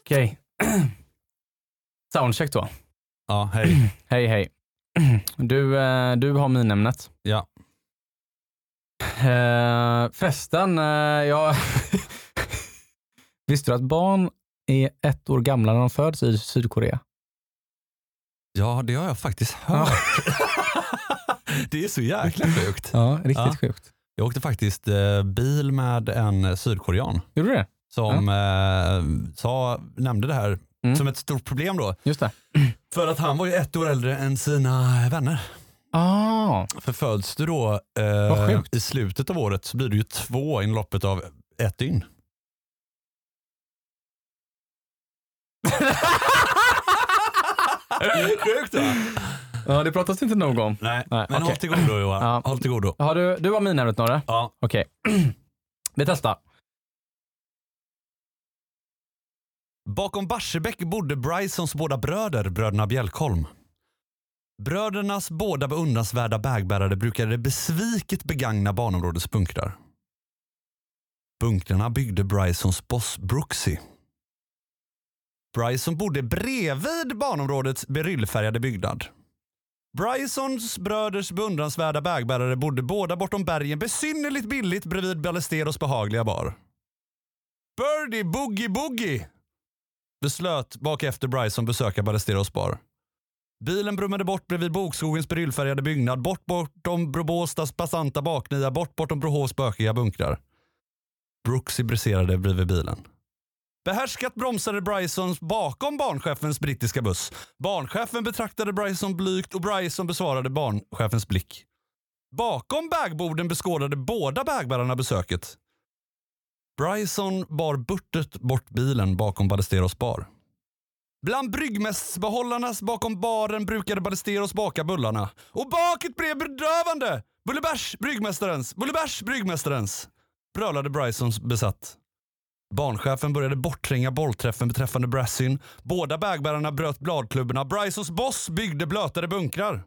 Okej. Soundcheck då. Ja, hej. Hej hej. Du, eh, du har minämnet. Ja. Eh, förresten, eh, jag... Visste du att barn är ett år gamla när de föds i Sydkorea? Ja, det har jag faktiskt hört. det är så jäkla sjukt. Ja, riktigt Ja. sjukt. Jag åkte faktiskt eh, bil med en sydkorean Gjorde du det? som eh, sa, nämnde det här Mm. som ett stort problem då. Just det. För att han var ju ett år äldre än sina vänner. Ah, För föds du då eh, i slutet av året så blir du ju två inom loppet av ett dygn. Sjukt va? Ja, det pratas inte nog om. Nej, Nej, men okej. håll till godo Johan. Ja. Håll till godo. Har du, du har minämnet Norre? Ja. Okej. Vi testar. Bakom Barsebäck bodde Brysons båda bröder, bröderna Bjälkholm. Brödernas båda beundransvärda bägbärare brukade besviket begagna banområdets bunkrar. Bunkrarna byggde Brysons boss Brooksy. Bryson bodde bredvid banområdets beryllfärgade byggnad. Brysons bröders beundransvärda vägbärare bodde båda bortom bergen besynnerligt billigt bredvid Ballesteros behagliga bar. Birdie Boogie Boogie beslöt bak efter Bryson besöka Ballesteros bar. Bilen brummade bort bredvid bokskogens beryllfärgade byggnad, bort bortom Brobåstas basanta baknia, bort bortom Brohovs bökiga bunkrar. Brooksy briserade bredvid bilen. Behärskat bromsade Bryson bakom barnchefens brittiska buss. Barnchefen betraktade Bryson blygt och Bryson besvarade barnchefens blick. Bakom bagborden beskådade båda bagbärarna besöket. Bryson bar burtet bort bilen bakom Ballesteros bar. Bland bryggmästsbehållarnas bakom baren brukade Ballesteros baka bullarna. Och baket blev bedövande. Bullebärs bryggmästarens, bullebärs bryggmästarens! Brölade Brysons besatt. Barnchefen började borttränga bollträffen beträffande Brassin. Båda bagbärarna bröt bladklubborna. Brysons boss byggde blötare bunkrar.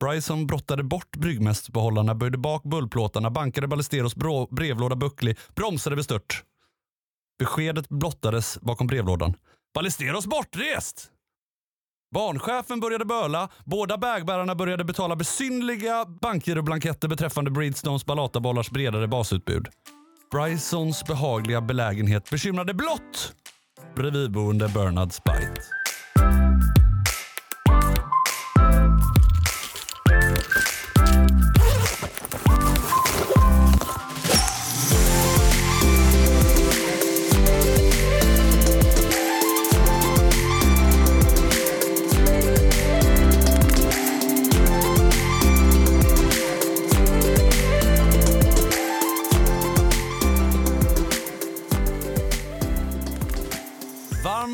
Bryson brottade bort bryggmästsbehållarna, böjde bak bullplåtarna, bankade Ballesteros brevlåda bucklig, bromsade bestört. Beskedet blottades bakom brevlådan. Ballesteros bortrest! Barnchefen började böla, båda bagbärarna började betala besynliga bankgiroblanketter beträffande Breedstones ballatabollars bredare basutbud. Brysons behagliga belägenhet bekymrade blott bredvidboende Bernard Spite.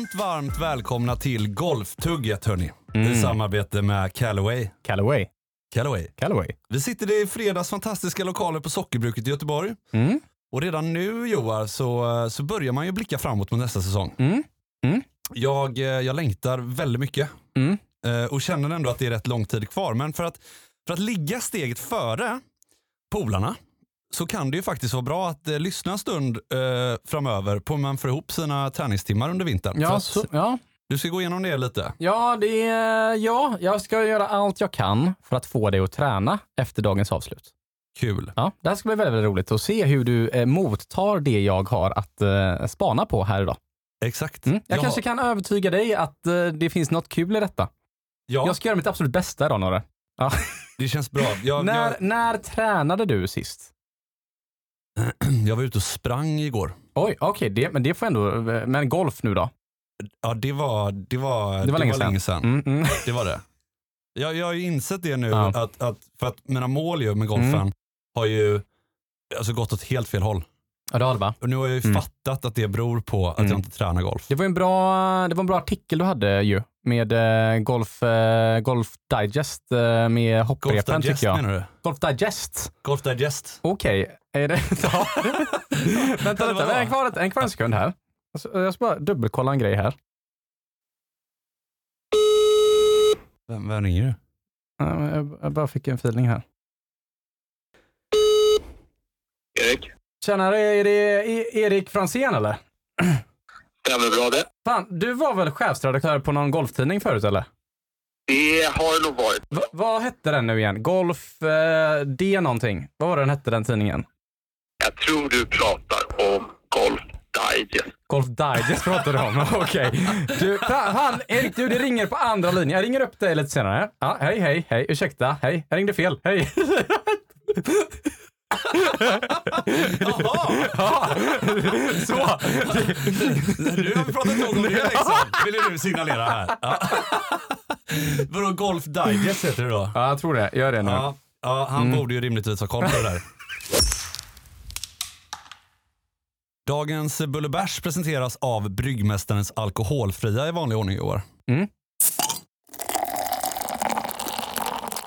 Varmt, varmt välkomna till Golftugget hörni. I samarbete med Callaway. Callaway. Callaway. Callaway. Vi sitter i fredags fantastiska lokaler på Sockerbruket i Göteborg. Mm. Och redan nu Joar så, så börjar man ju blicka framåt mot nästa säsong. Mm. Mm. Jag, eh, jag längtar väldigt mycket Mm. eh, och känner ändå att det är rätt lång tid kvar. Men för att, för att ligga steget före polarna så kan det ju faktiskt vara bra att eh, lyssna en stund eh, framöver på hur man får ihop sina träningstimmar under vintern. Ja, så, ja. Du ska gå igenom det lite. Ja, det ja, jag ska göra allt jag kan för att få dig att träna efter dagens avslut. Kul. Ja, det här ska bli väldigt, väldigt roligt att se hur du eh, mottar det jag har att eh, spana på här idag. Exakt. Mm. Jag har- kanske kan övertyga dig att eh, det finns något kul i detta. ja, Jag ska göra mitt absolut bästa idag, Norre. Ja. det känns bra. Jag, när, jag, när tränade du sist? jag var ute och sprang igår. Oj, okej, det, men det får ändå, men golf nu då? Ja, det var, det var, Det var länge sedan. länge sedan. Mm, mm. Det var det. Jag, jag har ju insett det nu, Ja. att, att, för att mina mål ju med golfen Mm. har ju alltså gått åt helt fel håll. Ja, det har det va? Och nu har jag ju Mm. fattat att det beror på att Mm. jag inte tränar golf. Det var en bra, det var en bra artikel du hade ju med eh, Golf, eh, Golf Digest eh, med Golf hopprepen Digest tycker jag. menar du? Golf Digest? Golf Digest? Okej, är det... Ja. vänta, vänta, en kvar, en kvar en sekund här. Alltså, Jag ska bara dubbelkolla en grej här. Vem, vem ringer du? Jag bara fick en feeling här. Erik. Tjenare, är det E- Erik Franzén eller? Stämmer bra det. Fan, du var väl chefsredaktör på någon golftidning förut eller? Det har det nog varit. Va, vad hette den nu igen? Golf eh, D någonting. Vad var den hette den tidningen? Jag tror du pratar om Golf Digest. Golf Digest pratar du om. Okej. Du, fan, fan, Erik, du, det ringer på andra linjen. Jag ringer upp dig lite senare. Ja, hej, hej, hej. Ursäkta, hej. Jag ringde fel. Hej. Jaha! Ja, så. Nu har vi pratat nog om det liksom. Vill du signalera här? Ja. Vadå Golf Digest heter det då? Ja, jag tror det. Gör det nu. Ja, ja han borde ju rimligtvis ha koll på det där. Dagens Bullebärs presenteras av Bryggmästarens alkoholfria i vanlig ordning i år.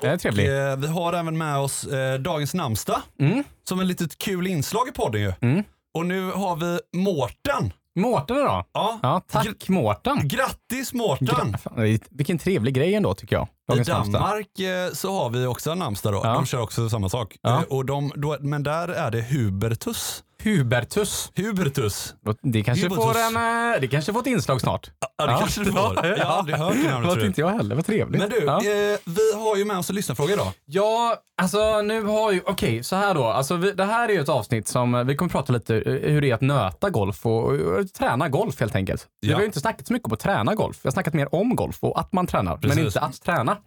Det är trevligt. Eh, vi har även med oss eh, dagens namnsdag Mm. som ett litet kul inslag i podden ju. Mm. Och nu har vi Mårten. Mårten då? Ja. Ja, tack Mårten. Grattis Mårten! Gra- Vilken trevlig grej ändå tycker jag. I Dagens namnsdag. Danmark eh, så har vi också en namnsdag då. Ja. De kör också samma sak. Ja. Och de, då, men där är det Hubertus. Hubertus. Hubertus. Det kanske, Hubertus. får en, eh, det kanske får ett inslag snart. Ja, det kanske du får. Jag har aldrig hört det Det namnet förut. inte jag heller. Vad trevligt. Men du, Ja. eh, vi har ju med oss en lyssnarfråga idag. Ja, alltså nu har ju, okej så här då. Alltså vi, det här är ju ett avsnitt som, eh, vi kommer prata lite eh, hur det är att nöta golf och, och, och träna golf helt enkelt. Vi Ja. har ju inte snackat så mycket om att träna golf. Vi har snackat mer om golf och att man tränar, Precis. men inte att träna.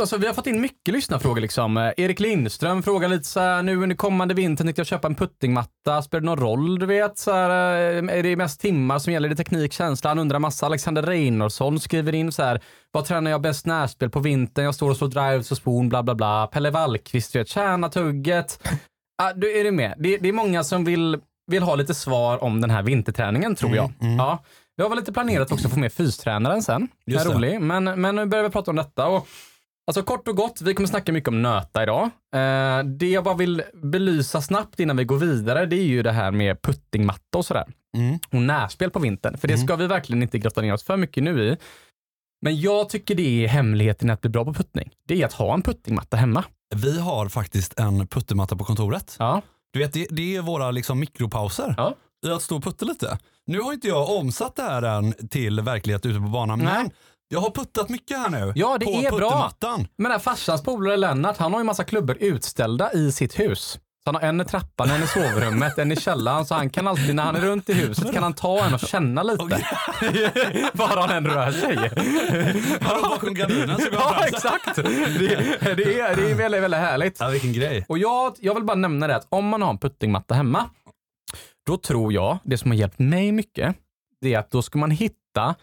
Alltså, vi har fått in mycket lyssnarfrågor. Liksom. Eh, Erik Lindström frågar lite så här, nu under kommande vintern tänkte jag köpa en puttingmatta. Spelar det någon roll? Du vet, så här, eh, är det mest timmar som gäller? Det teknik, känsla? Han undrar massa. Alexander Reinholdsson skriver in så här, vad tränar jag bäst närspel på vintern? Jag står och slår drives och spoon, bla bla bla. Pelle Wallqvist, du vet, tjäna tugget. Ah, du, är du med? Det, det är många som vill, vill ha lite svar om den här vinterträningen, tror jag. Ja. Vi har väl lite planerat också att få med fystränaren sen. Det är det. roligt. Men, men nu börjar vi prata om detta. Och, alltså kort och gott, vi kommer snacka mycket om nöta idag. Eh, det jag bara vill belysa snabbt innan vi går vidare, det är ju det här med puttingmatta och sådär. Mm. Och närspel på vintern. För det ska vi verkligen inte grotta ner oss för mycket nu i. Men jag tycker det är hemligheten att bli bra på puttning. Det är att ha en puttingmatta hemma. Vi har faktiskt en puttermatta på kontoret. Ja. Du vet, det, det är våra liksom mikropauser Ja. i att stå och putta lite. Nu har inte jag omsatt det här än till verklighet ute på banan, Nej. men jag har puttat mycket här nu. Ja, det på är bra. Men där farsans polare Lennart, han har ju massa klubbor utställda i sitt hus. Så han har en i trappan, en i sovrummet, en i källaren. Så han kan alltid, när han är runt i huset, kan han ta en och känna lite. Var han än rör sig. Här bakom gardinen så går Ja, han fram. exakt. Det, det, är, det är väldigt, väldigt härligt. Ja, vilken grej. Och jag, jag vill bara nämna det att om man har en puttingmatta hemma, då tror jag, det som har hjälpt mig mycket, det är att då ska man hitta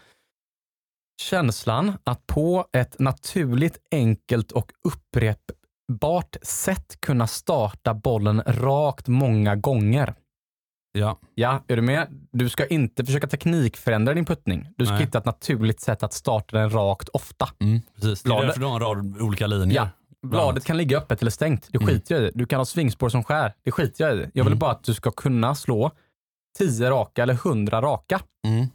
känslan att på ett naturligt, enkelt och upprepbart sätt kunna starta bollen rakt många gånger. Ja. Ja, är du med? Du ska inte försöka teknikförändra din puttning. Du ska Nej. hitta ett naturligt sätt att starta den rakt ofta. Mm, precis. Det är Bladet- därför du har en rad olika linjer. Ja. Bladet kan ligga öppet eller stängt. Det Mm. skiter jag i. Du kan ha svingspår som skär. Det skiter jag i. Jag vill Mm. bara att du ska kunna slå 10 raka eller 100 raka Mm,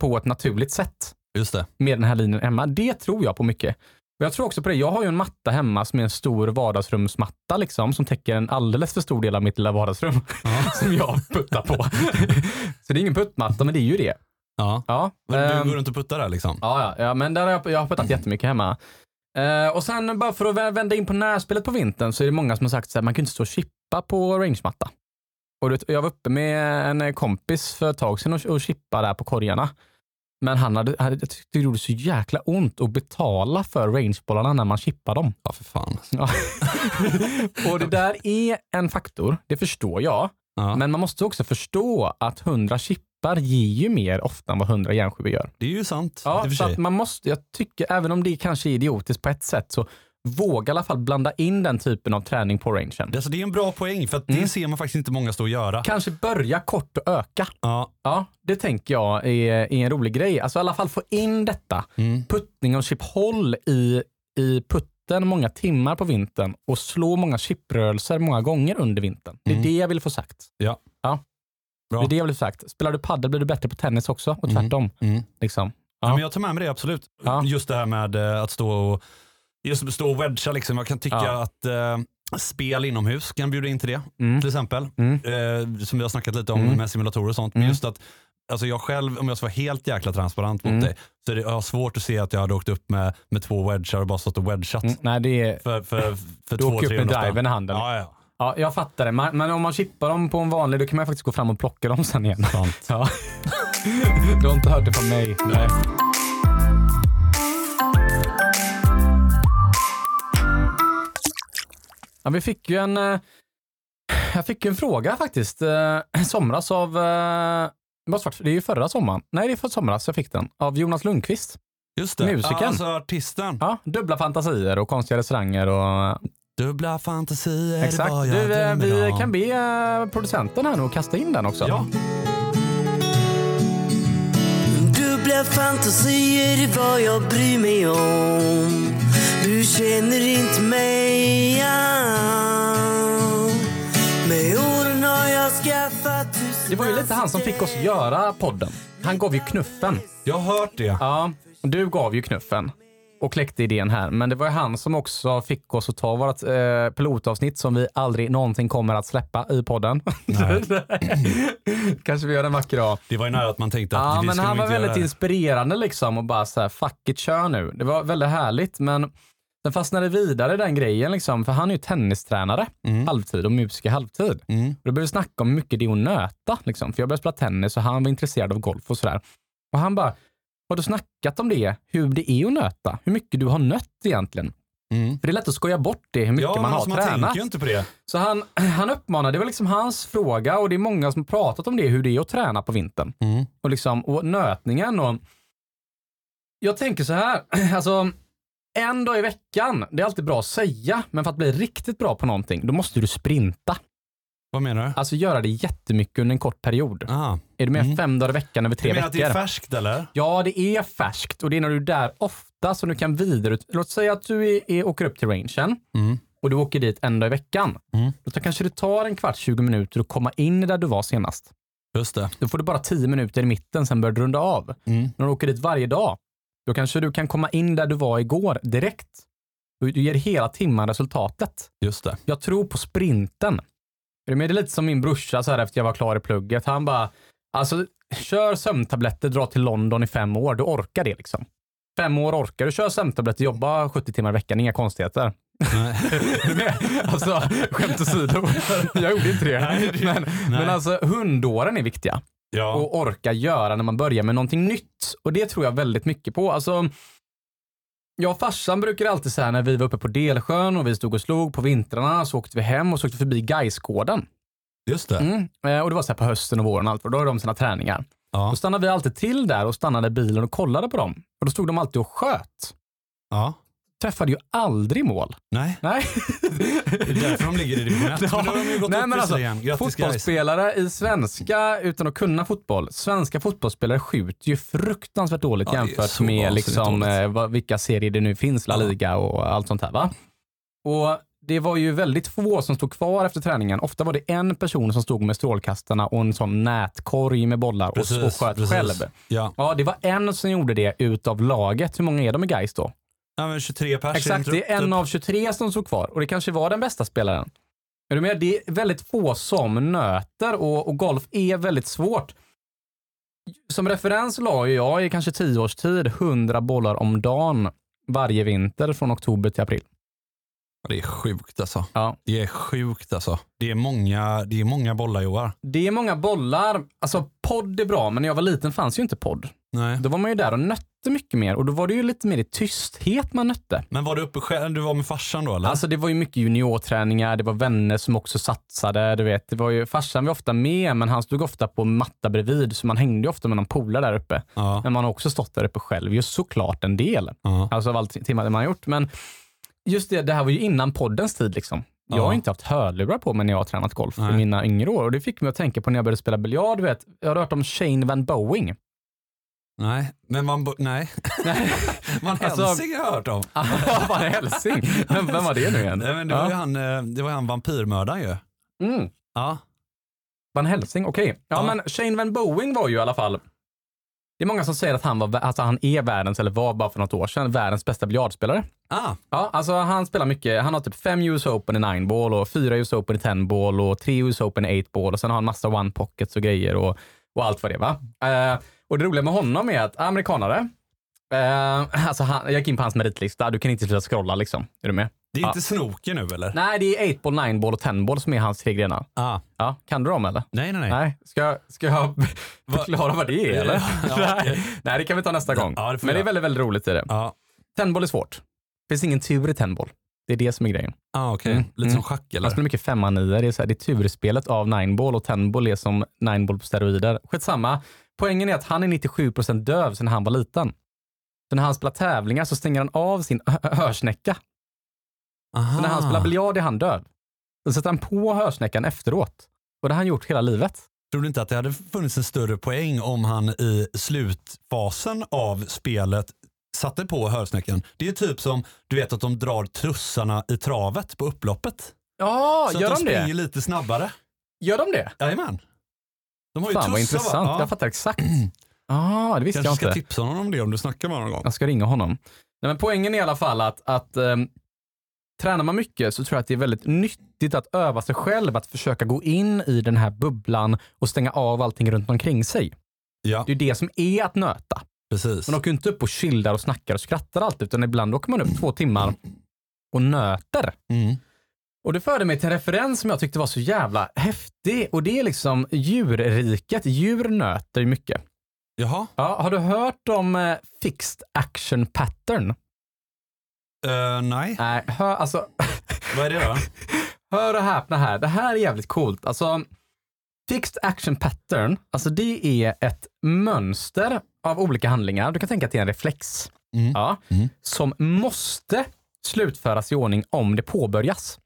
på ett naturligt sätt just det. med den här linjen hemma. Det tror jag på mycket. Och jag tror också på det. Jag har ju en matta hemma som är en stor vardagsrumsmatta liksom, som täcker en alldeles för stor del av mitt lilla vardagsrum som jag puttar på. Så det är ingen puttmatta, men det är ju det. Ja. Ja, Men ehm, du går runt och puttar där liksom? Ja, ja, ja men där har jag, jag har puttat jättemycket hemma. Eh, och sen bara för att vä- vända in på närspelet på vintern så är det många som har sagt att man kan inte stå och chippa på rangematta. Och du vet, jag var uppe med en kompis för ett tag sedan och, och chippa där på korgarna. Men han hade, hade jag tyckte det gjorde så jäkla ont att betala för rangebollarna när man chippar dem. Ja, för fan. Ja. och det där är en faktor, det förstår jag. Ja. Men man måste också förstå att 100 chippar ger ju mer ofta än vad 100 järnskivor gör. Det är ju sant. Ja, så man måste, jag tycker, även om det kanske är idiotiskt på ett sätt, så våga i alla fall blanda in den typen av träning på rangen. Det- Alltså, det är en bra poäng för att Mm. det ser man faktiskt inte många stå och göra. Kanske börja kort och öka. Ja. Ja, det tänker jag är, är en rolig grej. Alltså i alla fall få in detta. Mm. Puttning och chip-håll i, i putten många timmar på vintern och slå många chiprörelser många gånger under vintern. Det är Mm. det jag vill få sagt. Ja. ja. Bra. Det är det jag vill få sagt. Spelar du paddel blir du bättre på tennis också och Mm. tvärtom. Mm. Liksom. Ja. Ja. men jag tar med mig det absolut. Ja. Just det här med eh, att stå och just stå och wedga liksom. Jag kan tycka Ja. att eh, spel inomhus kan bjuda in till det. Mm. Till exempel. Mm. Eh, som vi har snackat lite om Mm. med simulatorer och sånt. Men Mm. just att Alltså jag själv, om jag ska vara helt jäkla transparent mot Mm. dig, så är det, jag har svårt att se att jag hade åkt upp med, med två wedgar och bara stått och wedgat. Mm, nej, det är... För, för, för Du två, åker upp med 300 spänn. driven i handen. Ja, ja. Ja, jag fattar det. Man, men om man chippar dem på en vanlig, då kan man faktiskt gå fram och plocka dem sen igen. Sant. Ja. Du har inte hört det från mig. Nej. Ja, vi fick ju en... eh, Jag fick en fråga faktiskt. eh, i somras av... eh, Det är ju förra sommaren. Nej, det är för somras jag fick den. Av Jonas Lundqvist. Just det. Musikern. Ja, alltså artisten. Ja, dubbla fantasier och konstiga restauranger och... Dubbla fantasier Exakt. vad jag Du, vi om. kan be producenten här nu att kasta in den också. Ja. Dubbla fantasier är vad jag bryr mig om Du känner inte mig ja. Med åren har jag skaffat Det var ju lite han som fick oss göra podden. Han gav ju knuffen. Jag har hört det. Ja, du gav ju knuffen och kläckte idén här. Men det var ju han som också fick oss att ta vårt eh, pilotavsnitt som vi aldrig någonsin kommer att släppa i podden. Kanske vi gör en vacker dag. Det var ju nära att man tänkte att Ja, vi men han var väldigt det. inspirerande liksom och bara så här, fuck it, kör nu. Det var väldigt härligt, men sen fastnade vidare den grejen liksom, för han är ju tennistränare halvtid och musiker halvtid. Mm. Och då började vi snacka om hur mycket det är att nöta, liksom. för jag började spela tennis och han var intresserad av golf och sådär. Och han bara, har du snackat om det, hur det är att nöta? Hur mycket du har nött egentligen? Mm. För det är lätt att skoja bort det, hur mycket Ja, man har alltså, man tränat. tänker ju inte på det. Så han, han uppmanade, det var liksom hans fråga och det är många som har pratat om det, hur det är att träna på vintern. Mm. Och, liksom, och nötningen och... Jag tänker så här, alltså en dag i veckan, det är alltid bra att säga, men för att bli riktigt bra på någonting, då måste du sprinta. Vad menar du? Alltså göra det jättemycket under en kort period. Aha. Är du med Mm. fem dagar i veckan över tre Du menar att det veckor? är färskt eller? Ja, det är färskt och det är när du är där ofta som du kan vidare... Låt säga att du är, är, åker upp till rangen Mm. och du åker dit en dag i veckan. Mm. Då kanske det tar en kvart, 20 minuter att komma in där du var senast. Just det. Då får du bara 10 minuter i mitten, sen börjar du runda av. Mm. När du åker dit varje dag, då kanske du kan komma in där du var igår direkt. Du ger hela timmen resultatet. Just det. Jag tror på sprinten. Det är lite som min brorsa så här efter jag var klar i plugget. Han bara, alltså kör sömntabletter, dra till London i fem år. Du orkar det liksom. Fem år orkar du. Kör sömntabletter, jobba 70 timmar i veckan, inga konstigheter. Alltså, skämt åsido. Jag gjorde inte det. Men, men alltså hundåren är viktiga Ja. och orka göra när man börjar med någonting nytt. Och det tror jag väldigt mycket på. Alltså, jag och farsan brukar alltid säga när vi var uppe på Delsjön och vi stod och slog på vintrarna så åkte vi hem och så åkte vi förbi Gaisgården. Just det. Mm. Eh, Och det var så på hösten och våren och allt och då har de sina träningar. Ja. Då stannade vi alltid till där och stannade bilen och kollade på dem. Och då stod de alltid och sköt. ja. Träffade ju aldrig mål. Nej, Nej. det är därför de ligger i division 1. Men då har de ju gått Nej, men alltså. Grattis guys. fotbollsspelare i svenska utan att kunna fotboll. Svenska fotbollsspelare skjuter ju fruktansvärt dåligt Ja, jämfört med liksom, dåligt. eh, vilka serier det nu finns, La Ja. Liga och allt sånt här. Va? Och det var ju väldigt få som stod kvar efter träningen. Ofta var det en person som stod med strålkastarna och en sån nätkorg med bollar och, och sköt precis. själv. Ja. Ja, det var en som gjorde det utav laget. Hur många är de i Gais då? Ja, men 23 pers Exakt, det är en typ. av 23 som stod kvar och det kanske var den bästa spelaren. Är du med? Det är väldigt få som nöter och, och golf är väldigt svårt. Som referens la jag i kanske 10 års tid 100 bollar om dagen varje vinter från oktober till april. Det är sjukt alltså. Ja. Det är sjukt alltså. Det är många, det är många bollar Joar. Det är många bollar. Alltså podd är bra, men när jag var liten fanns ju inte podd. Nej. Då var man ju där och nötte mycket mer och då var det ju lite mer i tysthet man nötte. Men var du uppe själv? Du var med farsan då eller? Alltså det var ju mycket juniorträningar, det var vänner som också satsade, du vet. Det var ju, farsan var ofta med, men han stod ofta på matta bredvid, så man hängde ju ofta med någon polare där uppe. ja. Men man har också stått där uppe själv, just såklart en del. Ja. Alltså av allt timmar man har gjort. Men just det, det här var ju innan poddens tid liksom. Jag Ja. har inte haft hörlurar på mig när jag har tränat golf Nej. i mina yngre år. Och det fick mig att tänka på när jag började spela biljard, vet. Jag har hört om Shane Van Boeing. Nej, men man... Nej. man Alltså- Helsing har jag hört om. Van Helsing. Vem, vem var det nu igen? Nej, men det, var ju ja. han, eh, det var han vampyrmördaren ju. mm. Ja. Van Helsing, okej. Ja, Ja. men Shane Van Boeing var ju i alla fall Det är många som säger att han, var, alltså han är världens, eller var bara för något år sedan, världens bästa biljardspelare. Ah, Ja, alltså han spelar mycket. Han har typ fem US Open i 9 ball och fyra US Open i 10 ball och tre US Open i 8 ball och sen har han massa one pockets och grejer och, och allt vad det är. Va? Och det roliga med honom är att amerikanare, eh, alltså han, jag gick in på hans meritlista, du kan inte sluta scrolla liksom. Är du med? det är Ja. inte snooker nu eller? Nej, det är 8 ball, 9 ball och 10 ball som är hans tre grenar. Ah. Ja, kan du dem eller? Nej, nej, nej. Nej, ska, ska jag förklara vad det är eller? Ja, nej. okej. nej, det kan vi ta nästa gång. Ja, det Men det är väldigt, väldigt roligt i det. Ja, Tenboll är svårt. Det finns ingen tur i tenboll. Det är det som är grejen. ah, okej. Mm, Lite mm. som schack Man eller? spelar mycket femma nio. Det är, så här, det är turspelet av nineball och tenboll är som nineball på steroider. Skitsamma. Poängen är att han är 97% döv sedan han var liten. Så när han spelar tävlingar så stänger han av sin hö- hörsnäcka. Aha. Så när han spelar biljard är han döv. Då sätter han på hörsnäckan efteråt. Och det har han gjort hela livet. Tror du inte att det hade funnits en större poäng om han i slutfasen av spelet satte på hörsnäckan? Det är typ som du vet att de drar trussarna i travet på upploppet. Ja, så gör att de de springer det? lite snabbare. Gör de det? Jajamän. De har ju Fan vad tussar, va? intressant. Ja. Jag fattar exakt. Ah, det visste Kanske jag ska inte. tipsa honom om det om du snackar med honom någon gång. Jag ska ringa honom. Nej, men poängen är i alla fall att, att ehm, tränar man mycket så tror jag att det är väldigt nyttigt att öva sig själv, att försöka gå in i den här bubblan och stänga av allting runt omkring sig. Ja, Det är det som är att nöta. precis. Man åker ju inte upp och chillar och snackar och skrattar alltid, utan ibland åker man upp två timmar och nöter. Mm. Och det förde mig till en referens som jag tyckte var så jävla häftig och det är liksom djurriket. Djur nöter ju mycket. Jaha, Ja, har du hört om eh, fixed action pattern? Eh, nej. Nej, hör, alltså, Vad är det då? hör och häpna här. Det här är jävligt coolt. Alltså, fixed action pattern, alltså det är ett mönster av olika handlingar. Du kan tänka att det är en reflex. Mm. Ja, Mm. Som måste slutföras i ordning om det påbörjas.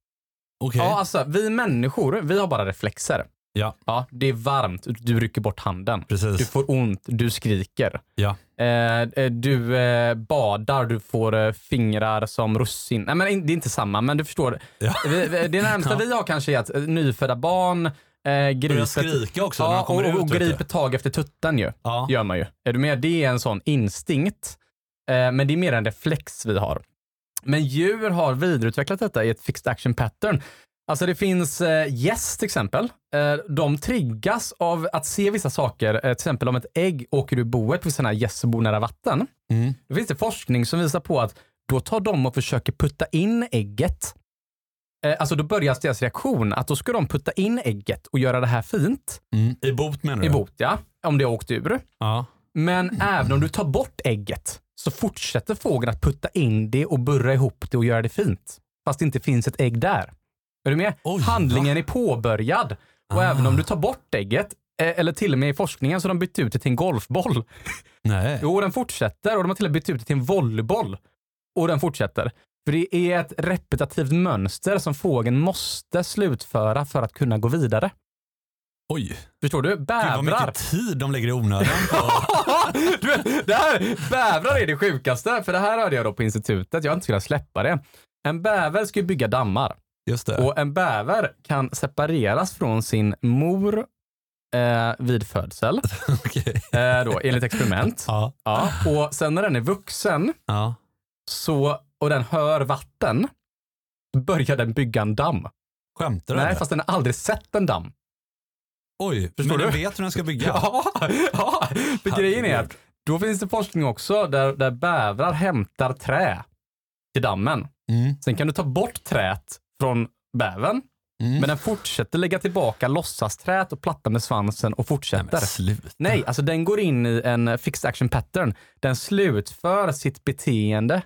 Okej. Ja, alltså vi människor, vi har bara reflexer. Ja. Ja, det är varmt, du rycker bort handen. Precis. Du får ont, du skriker. Ja. Eh, eh, du eh, badar, du får eh, fingrar som russin. Nej, men det är inte samma, men du förstår. Ja. Det närmsta Ja. vi har kanske är att eh, nyfödda barn eh, skrika också ja, och, och du. griper tag efter tutten ju. Ja. Gör man ju. Är du med? Det är en sån instinkt. Eh, men det är mer en reflex vi har. Men djur har vidareutvecklat detta i ett fixed action pattern. Alltså det finns eh, gäss till exempel. Eh, de triggas av att se vissa saker. Eh, till exempel om ett ägg åker ur boet vid sådana här gäss som bor nära vatten. Mm. Då finns det forskning som visar på att då tar de och försöker putta in ägget. Eh, alltså då börjar deras reaktion att då ska de putta in ägget och göra det här fint Mm. I bot menar du? i bot, ja. Om det har åkt ur. Ja. Men även om du tar bort ägget så fortsätter fågeln att putta in det och burra ihop det och göra det fint. Fast det inte finns ett ägg där. Är du med? Oj, Handlingen är påbörjad. Och Ah. även om du tar bort ägget, eh, eller till och med i forskningen så har de bytt ut det till en golfboll. Nej. Jo, den fortsätter och de har till och med bytt ut det till en volleyboll. Och den fortsätter. För det är ett repetitivt mönster som fågeln måste slutföra för att kunna gå vidare. Oj. Förstår du? Gud vad Bävrar. mycket tid de lägger i onödan du vet, det här, bävrar är det sjukaste, för det här hörde jag då på institutet. Jag har inte kunnat släppa det. En bäver ska ju bygga dammar Just det. och en bäver kan separeras från sin mor eh, vid födsel, Okej. eh, då, enligt experiment. Ja. Ja, och sen när den är vuxen Ja. så, och den hör vatten, börjar den bygga en damm. Skämtar du? Nej, eller? fast den har aldrig sett en damm. Oj, Förstår men du? den vet hur den ska bygga. Ja, ja. för grejen är att då finns det forskning också där, där bävrar hämtar trä till dammen. Mm. Sen kan du ta bort träet från bävern, Mm. men den fortsätter lägga tillbaka låtsasträet och platta med svansen och Nej, fortsätter. men sluta. Nej, alltså den går in i en fixed action pattern. Den slutför sitt beteende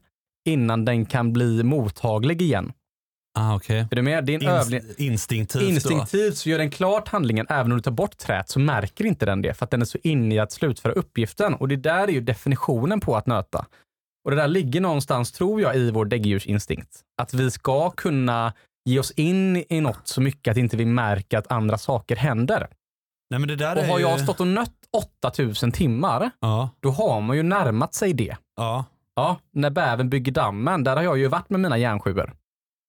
innan den kan bli mottaglig igen. Ah, okej. Är du med? Det är en övning. Inst- instinktivt då. Instinktivt så gör den klart handlingen, även om du tar bort träet så märker inte den det, för att den är så inne i att slutföra uppgiften. Och det där är ju definitionen på att nöta. Och det där ligger någonstans, tror jag, i vår däggdjursinstinkt. Att vi ska kunna ge oss in i något så mycket att inte vi märker att andra saker händer. Nej, men det där Och är har jag ju... stått och nött 8000 timmar, Ja. då har man ju närmat sig det. Ja. Ja, när bäven bygger dammen, där har jag ju varit med mina järnsjuor.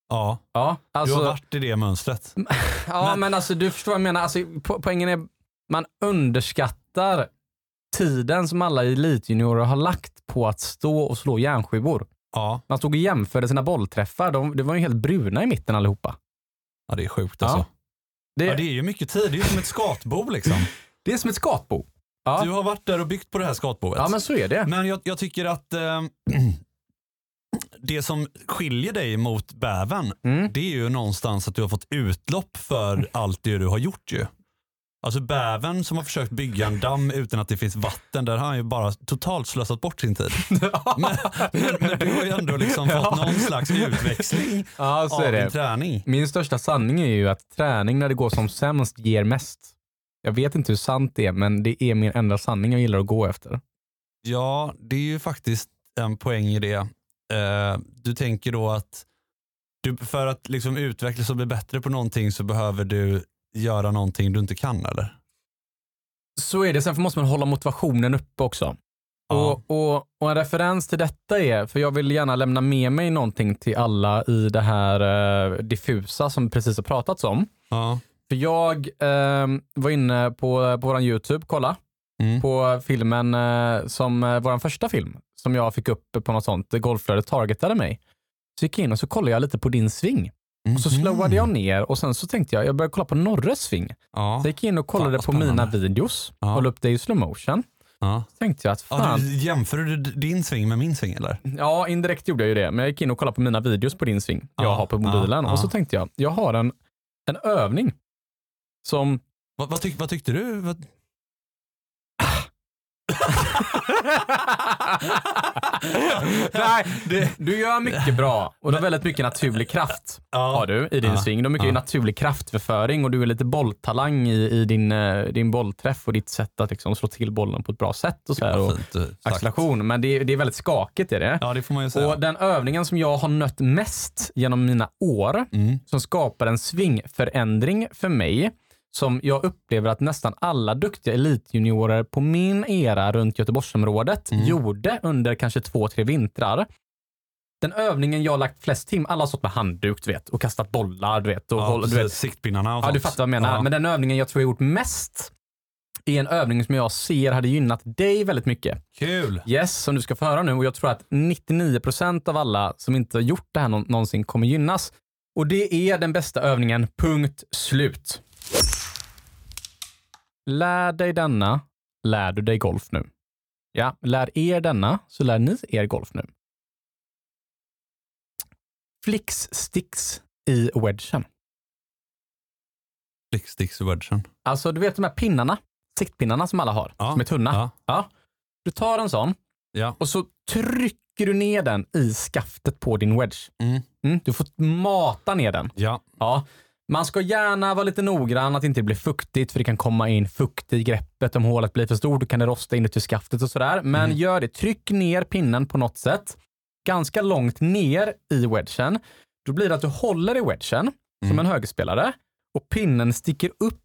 Ja. Ja, Du alltså, har varit i det mönstret. ja men, men- alltså du förstår vad jag menar. Alltså, po poängen är, man underskattar tiden som alla elitjuniorer har lagt på att stå och slå järnskivor. Ja. Man stod och jämförde sina bollträffar. De, det var ju helt bruna i mitten allihopa. ja, det är sjukt Ja. alltså. Det, Ja, det är ju mycket tid. Det är ju som ett skatbo liksom. det är som ett skatbo. Ja. Du har varit där och byggt på det här skatboet. ja, men så är det. Men jag, jag tycker att eh, det som skiljer dig mot bävern, Mm. det är ju någonstans att du har fått utlopp för allt det du har gjort ju. Alltså bävern som har försökt bygga en damm utan att det finns vatten, där har han ju bara totalt slösat bort sin tid. Men, men, men du har ju ändå liksom fått någon slags utväxling Ja, av din träning. Min största sanning är ju att träning när det går som sämst ger mest. Jag vet inte hur sant det är, men det är min enda sanning jag gillar att gå efter. Ja, det är ju faktiskt en poäng i det. Eh, du tänker då att du, för att liksom utvecklas och bli bättre på någonting så behöver du göra någonting du inte kan eller? Så är det. Sen måste man hålla motivationen uppe också. Ja. Och, och, och en referens till detta är, för jag vill gärna lämna med mig någonting till alla i det här eh, diffusa som precis har pratats om. Ja. För jag eh, var inne på, på vår YouTube, kolla, Mm. på filmen eh, som eh, vår första film som jag fick upp på något sånt, Golfflödet targetade mig. Så gick jag in och så kollade jag lite på din sving. Och så Mhm. slowade jag ner och sen så tänkte jag, jag började kolla på Norres sving. Ja. Så jag gick in och kollade på mina videos, Ja. kollade upp det i slow motion. Ja. Så tänkte jag att Ja, fan, du, jämför du din sving med min sving eller? Ja, indirekt gjorde jag ju det. Men jag gick in och kollade på mina videos på din sving jag Ja, har på ja, mobilen. ja. Och så tänkte jag, jag har en, en övning som... Vad, vad, tyck, vad tyckte du? Vad... Nej, det, du gör mycket bra och du har väldigt mycket naturlig kraft. Har du i din Ja, sving. Du har mycket ja. naturlig kraftförföring och du är lite bolltalang i, i din, eh, din bollträff och ditt sätt att liksom slå till bollen på ett bra sätt. Och så här, och sagt. acceleration. Men det, är- det är väldigt skakigt. Är det. Ja det får man ju säga. Och den övningen som jag har nött mest genom mina år, Mm. som skapar en svingförändring för mig, som jag upplever att nästan alla duktiga elitjuniorer på min era runt Göteborgsområdet Mm. gjorde under kanske två, tre vintrar. Den övningen jag lagt flest tim, alla har stått med handduk du vet, och kastat bollar du vet. Och ja, håll, du vet. Siktpinnarna och Ja, du fattar vad jag menar. Ja. Men den övningen jag tror jag gjort mest är en övning som jag ser hade gynnat dig väldigt mycket. Kul! Yes, som du ska få höra nu. Och jag tror att 99% av alla som inte har gjort det här nå- någonsin kommer gynnas. Och det är den bästa övningen, punkt slut. Lär dig denna, lär du dig golf nu. Ja, lär er denna, så lär ni er golf nu. Flicks sticks i wedgen. Flicksticks wedgen. Alltså, du vet de här pinnarna, siktpinnarna som alla har, Ja, som är tunna. Ja. Ja. Du tar en sån Ja. och så trycker du ner den i skaftet på din wedge. Mm. Mm, du får mata ner den. Ja. Ja. Man ska gärna vara lite noggrann att det inte blir fuktigt för det kan komma in fukt i greppet. Om hålet blir för stort kan det rosta inuti skaftet och sådär. Men Mm. gör det. Tryck ner pinnen på något sätt. Ganska långt ner i wedgen. Då blir det att du håller i wedgen som Mm. en högerspelare och pinnen sticker upp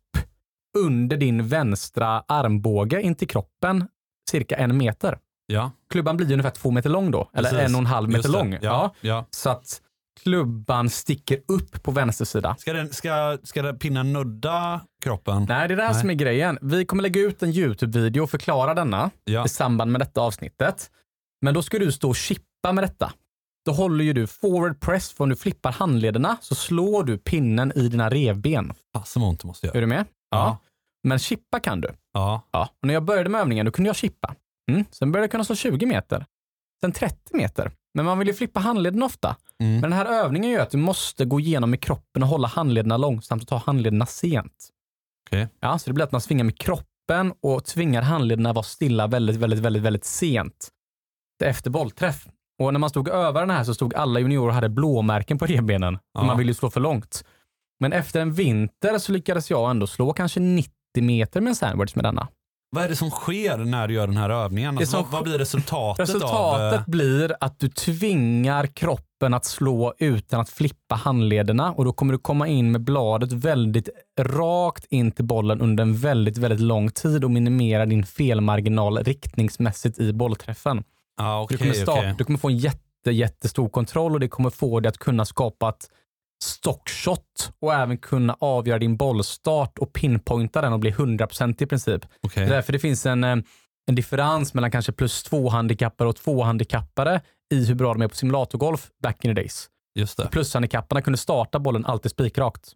under din vänstra armbåge in till kroppen cirka en meter. Ja. Klubban blir ungefär två meter lång då, eller Precis. en och en halv meter lång. Ja. ja. Så att klubban sticker upp på vänster sida. Ska, den, ska, ska den pinnen nudda kroppen? Nej, det är det här Nej. som är grejen. Vi kommer lägga ut en YouTube-video och förklara denna Ja. i samband med detta avsnittet. Men då ska du stå och chippa med detta. Då håller ju du forward press, för om du flippar handlederna så slår du pinnen i dina revben. Fasen vad ont det måste Är göra. du med? Ja. Men chippa kan du. Ja. Ja. Och när jag började med övningen då kunde jag chippa. Mm. Sen började jag kunna slå 20 meter. Sen 30 meter. Men man vill ju flippa handleden ofta. Mm. Men den här övningen gör att du måste gå igenom med kroppen och hålla handlederna långsamt och ta handlederna sent. Okej. Ja, så det blir att man svingar med kroppen och tvingar handlederna vara stilla väldigt, väldigt, väldigt, väldigt sent. Efter bollträff. Och när man stod över den här så stod alla juniorer och hade blåmärken på revbenen. Ja. Man ville ju slå för långt. Men efter en vinter så lyckades jag ändå slå kanske 90 meter med en sandwich med denna. Vad är det som sker när du gör den här övningen? Alltså, vad, vad blir resultatet, Resultatet av... eh, blir att du tvingar kroppen att slå utan att flippa handlederna och då kommer du komma in med bladet väldigt rakt in till bollen under en väldigt, väldigt lång tid och minimera din felmarginal riktningsmässigt i bollträffen. Ja, du, okej, kommer starta, okej. du kommer få en jätte, jättestor kontroll och det kommer få dig att kunna skapa ett stockshot och även kunna avgöra din bollstart och pinpointa den och bli 100% i princip. Okej. Det är därför det finns en, eh, en differens mellan kanske plus två handikappare och två handikappare i hur bra de är på simulatorgolf back in the days. Just det. Plushandikapparna kunde starta bollen alltid spikrakt.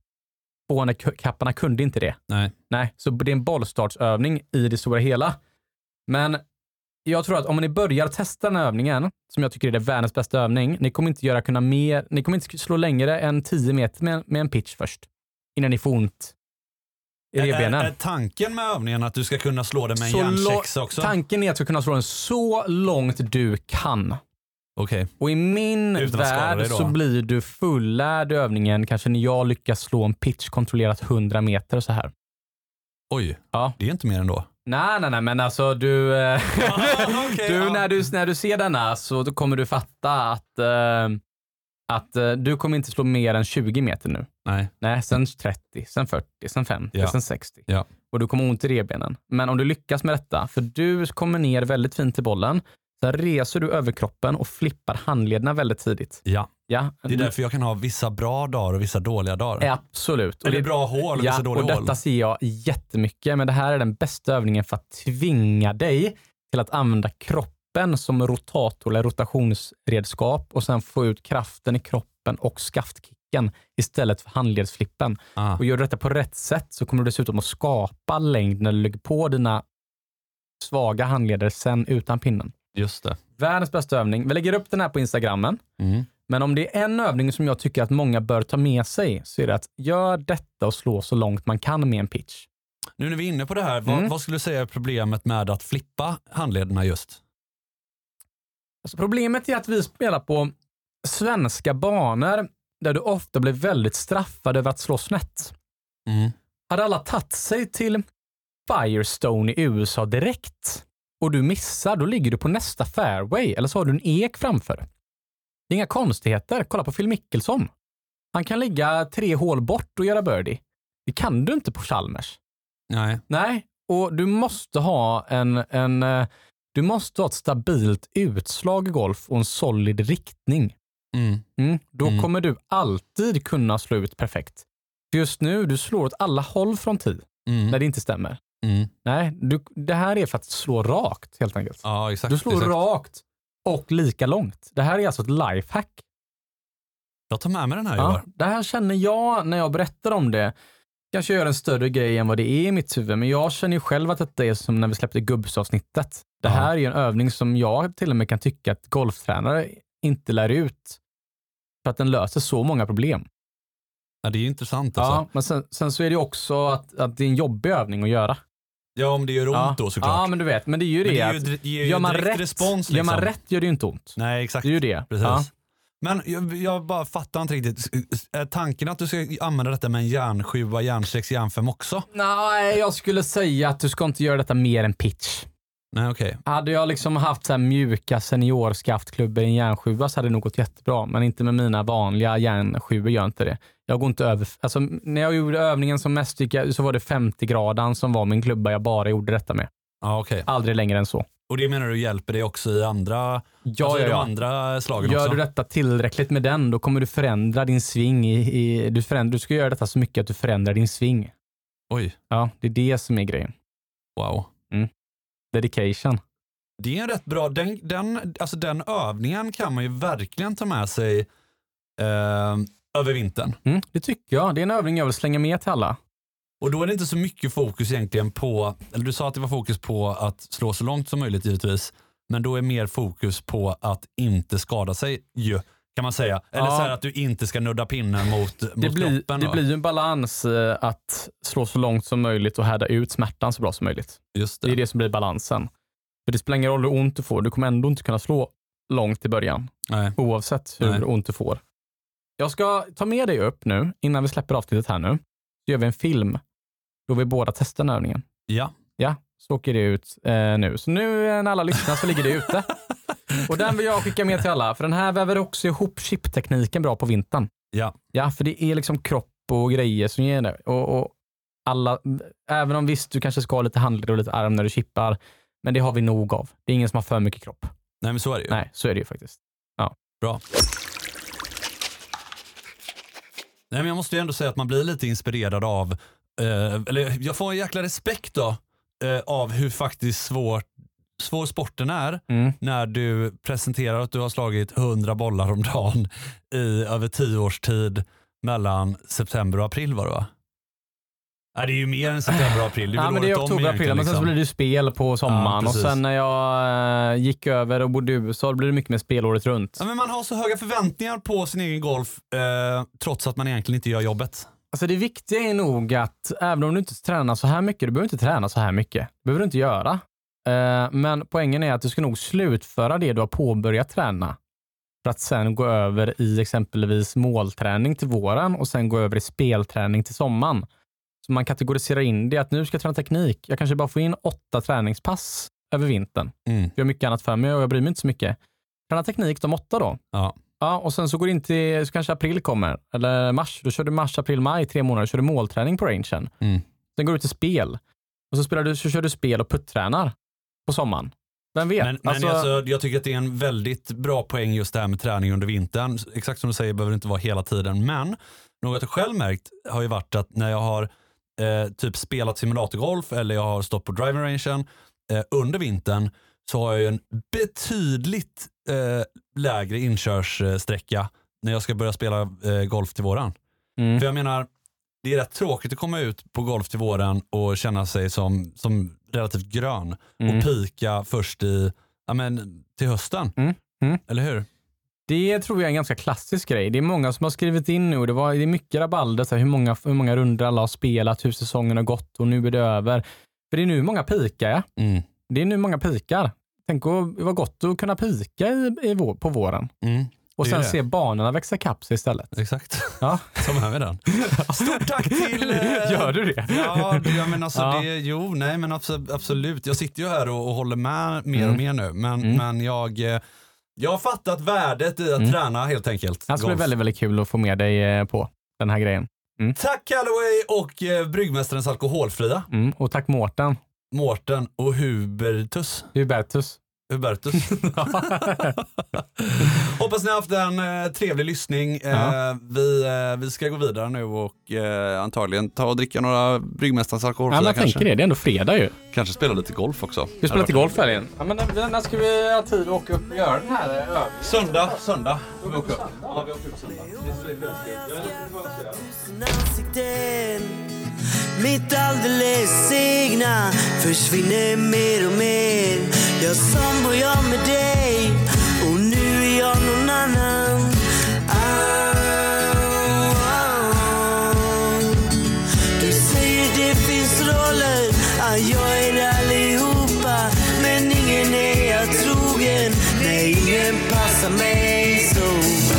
Tvåhandikapparna kunde inte det. Nej. Nej, så det är en bollstartsövning i det stora hela. Men jag tror att om ni börjar testa den här övningen, som jag tycker är det världens bästa övning, ni kommer inte göra kunna mer, ni kommer inte slå längre än 10 meter med, med en pitch först. Innan ni får ont i Är, revbenen. är tanken med övningen att du ska kunna slå det med en Så lo- också? Tanken är att du ska kunna slå den så långt du kan. Okej. Och i min Utan värld då? så blir du fullärd i övningen kanske när jag lyckas slå en pitch kontrollerat 100 meter så här. Oj, Ja. det är inte mer ändå. Nej, nej, nej, men alltså du, eh, okej, du, ja. när du när du ser denna så då kommer du fatta att, eh, att eh, du kommer inte slå mer än 20 meter nu. Nej. Nej, sen 30, sen 40, sen 50, Ja. sen 60. Ja. Och du kommer ont i revbenen. Men om du lyckas med detta, för du kommer ner väldigt fint till bollen, sen reser du överkroppen och flippar handlederna väldigt tidigt. Ja, Ja, det är därför jag kan ha vissa bra dagar och vissa dåliga dagar. Absolut. Och Eller det- bra hål och ja, vissa dåliga och hål. detta ser jag jättemycket, men det här är den bästa övningen för att tvinga dig till att använda kroppen som rotator eller rotationsredskap och sen få ut kraften i kroppen och skaftkicken istället för handledsflippen. Ah. Och gör du detta på rätt sätt så kommer du dessutom att skapa längd när du lägger på dina svaga handleder sen utan pinnen. Just det. Världens bästa övning. Vi lägger upp den här på Instagrammen. Mm. Men om det är en övning som jag tycker att många bör ta med sig så är det att gör detta och slå så långt man kan med en pitch. Nu när vi är inne på det här, vad, Mm. vad skulle du säga är problemet med att flippa handlederna just? Alltså problemet är att vi spelar på svenska banor där du ofta blir väldigt straffad över att slå snett. Mm. Hade alla tagit sig till Firestone i USA direkt och du missar, då ligger du på nästa fairway eller så har du en ek framför. Det är inga konstigheter. Kolla på Phil Mickelson. Han kan ligga tre hål bort och göra birdie. Det kan du inte på Chalmers. Nej. Nej, och du måste ha en, en eh, du måste ha ett stabilt utslag i golf och en solid riktning. Mm. Mm, då Mm. kommer du alltid kunna slå ut perfekt. Just nu, du slår åt alla håll från tee Mm. när det inte stämmer. Mm. Nej, du, det här är för att slå rakt helt enkelt. Ja, exakt. Du slår exakt. rakt och lika långt. Det här är alltså ett lifehack. Jag tar med mig den här Ja, det här känner jag när jag berättar om det. Kanske gör en större grej än vad det är i mitt huvud, men jag känner ju själv att detta är som när vi släppte gubbsavsnittet. Det Ja. här är ju en övning som jag till och med kan tycka att golftränare inte lär ut. För att den löser så många problem. Ja, det är ju intressant alltså. Ja, men sen, sen så är det också att, att det är en jobbig övning att göra. Ja, om det gör ont ja. då såklart. Ja, men du vet, men det är ju det, det är ju dir- ger ju gör man, rätt, respons, gör man liksom. rätt gör det ju inte ont. Nej, exakt. Det är ju det. Precis. Ja. Men jag, jag bara fattar inte riktigt. Är tanken att du ska använda detta med en järnsjua, järnsex, järnfem också? Nej, jag skulle säga att du ska inte göra detta mer än pitch. Nej, okej. Hade jag liksom haft så här mjuka seniorskaftklubbor i en järnsjua så hade det nog gått jättebra. Men inte med mina vanliga järnsjuor gör inte det. Jag går inte över, alltså när jag gjorde övningen som mest jag, så var det 50 graden som var min klubba jag bara gjorde detta med. Ja, okej. Aldrig längre än så. Och det menar du hjälper dig också i andra, Ja, alltså ja, ja. andra slagen Gör också? du detta tillräckligt med den, då kommer du förändra din sving. I, i, du, förändrar, du ska göra detta så mycket att du förändrar din sving. Oj, Ja, det är det som är grejen. wow. Dedication. Det är en rätt bra, den, den, alltså den övningen kan man ju verkligen ta med sig eh, över vintern. Mm, det tycker jag. Det är en övning jag vill slänga med till alla. Och då är det inte så mycket fokus egentligen på, eller du sa att det var fokus på att slå så långt som möjligt givetvis, men då är mer fokus på att inte skada sig ju, kan man säga. Eller Ja. så här att du inte ska nudda pinnen mot, Det mot blir, kroppen. det då. blir ju en balans eh, att slå så långt som möjligt och härda ut smärtan så bra som möjligt. Just Det det. är det som blir balansen. För det spelar ingen roll hur ont du får, du kommer ändå inte kunna slå långt i början. Nej. Oavsett hur Nej. ont du får. Jag ska ta med dig upp nu, innan vi släpper avsnittet här nu, så gör vi en film då vi båda testar den övningen. Ja. Ja, så åker det ut eh, nu. Så nu eh, när alla lyssnar så ligger det ute. Och den vill jag skicka med till alla, för den här väver också ihop chiptekniken bra på vintern. Ja. Ja, för det är liksom kropp och grejer som ger det. Och, och alla, även om visst, du kanske ska ha lite handled och lite arm när du chippar, men det har vi nog av. Det är ingen som har för mycket kropp. Nej men så är det ju. Nej, så är det ju faktiskt. Bra. Nej, men jag måste ju ändå säga att man blir lite inspirerad av, eh, eller jag får en jäkla respekt då, eh, av hur faktiskt svårt svår sporten är Mm. när du presenterar att du har slagit 100 bollar om dagen i över 10 års tid mellan september och april var det va? Nej, det är ju mer än september och april. Det är, Ja, men det är året om oktober, april, egentligen, men sen så liksom. blir det ju spel på sommaren och precis. sen när jag eh, gick över och bodde i USA då blev det mycket mer spel året runt. Ja, men man har så höga förväntningar på sin egen golf eh, trots att man egentligen inte gör jobbet. Alltså det viktiga är nog att även om du inte tränar så här mycket, du behöver inte träna så här mycket. Det behöver du inte göra. Eh, men poängen är att du ska nog slutföra det du har påbörjat träna. För att sen gå över i exempelvis målträning till våren och sen gå över i spelträning till sommaren. Så man kategoriserar in det att nu ska jag träna teknik. Jag kanske bara får in åtta träningspass över vintern. Mm. Jag har mycket annat för mig och jag bryr mig inte så mycket. Träna teknik de åtta då. Ja. Ja, och sen så går det in till, så kanske april kommer, eller mars. Då kör du mars, april, maj, tre månader. kör du målträning på rangen. Mm. Sen går du till spel. Och så, spelar du, så kör du spel och puttränar på sommaren. Vem vet? Men, men alltså, alltså, jag tycker att det är en väldigt bra poäng just det här med träning under vintern. Exakt som du säger behöver det inte vara hela tiden. Men något jag själv märkt har ju varit att när jag har eh, typ spelat simulatorgolf eller jag har stått på driving rangen eh, under vintern så har jag ju en betydligt eh, lägre inkörssträcka när jag ska börja spela eh, golf till våren. mm, För jag menar, det är rätt tråkigt att komma ut på golf till våren och känna sig som, som relativt grön mm. och pika först i, ja men till hösten. Mm, mm. Eller hur? Det tror jag är en ganska klassisk grej. Det är många som har skrivit in nu. Det, var, det är mycket rabalder, så här, hur, många, hur många runder alla har spelat, hur säsongen har gått och nu är det över. För det är nu många pikar. Ja. Mm. Det är nu många pikar. Tänk vad gott att kunna pika i, i vår, på våren. Mm. Och sen se banorna växa ikapp sig istället. Exakt. Ja. Så har vi den. Stort tack till... eh, Gör du det? Ja, det, ja men alltså Ja. det, jo, nej men abso- absolut. Jag sitter ju här och, och håller med mer och Mm. mer nu. Men, Mm. men jag, eh, jag har fattat värdet i att Mm. träna helt enkelt. Det skulle bli väldigt, väldigt kul att få med dig eh, på den här grejen. Tack Callaway och eh, Bryggmästarens Alkoholfria. Mm. Och tack Mårten. Mårten och Hubertus. Hubertus. Hubertus. Hoppas ni har haft en eh, trevlig lyssning. Eh, Ja. vi, eh, vi ska gå vidare nu och eh, antagligen ta och dricka några Bryggmästarens Ja, alkoholfria men jag kanske. tänker det. Det är ändå fredag ju. Kanske spela lite golf också. Vi spelar till golf helgen. Ja, men när, när ska vi ha tid att åka upp och göra den här eh, övningen? Söndag, söndag. Vi åker upp. tusen ansikten mitt alldeles egna försvinner mer och mer. Jag sambo jag med dig. Och nu är jag någon annan. Oh, oh, oh. Du säger det finns roller, att jag är allihopa. Men ingen är jag trogen, nej ingen passar mig så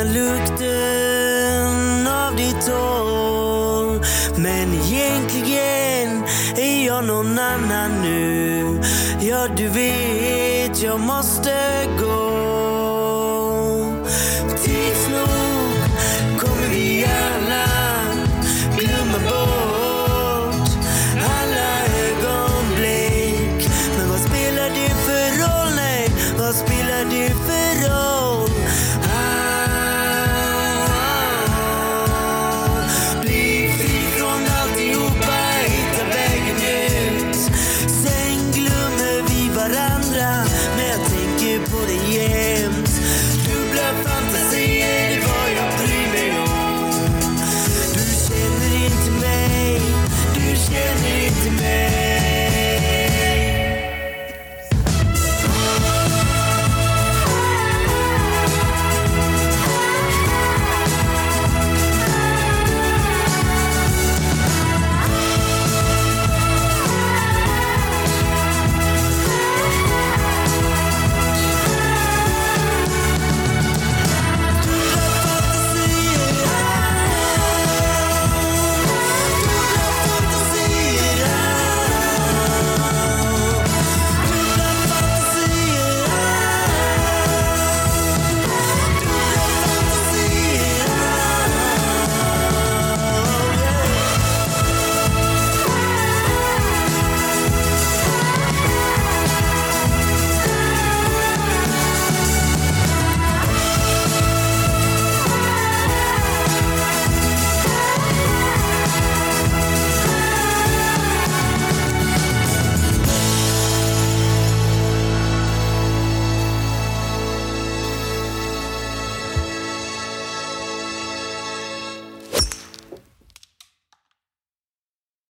känner lukten av ditt hår. Men egentligen är jag någon annan nu. Ja, du vet jag måste gå.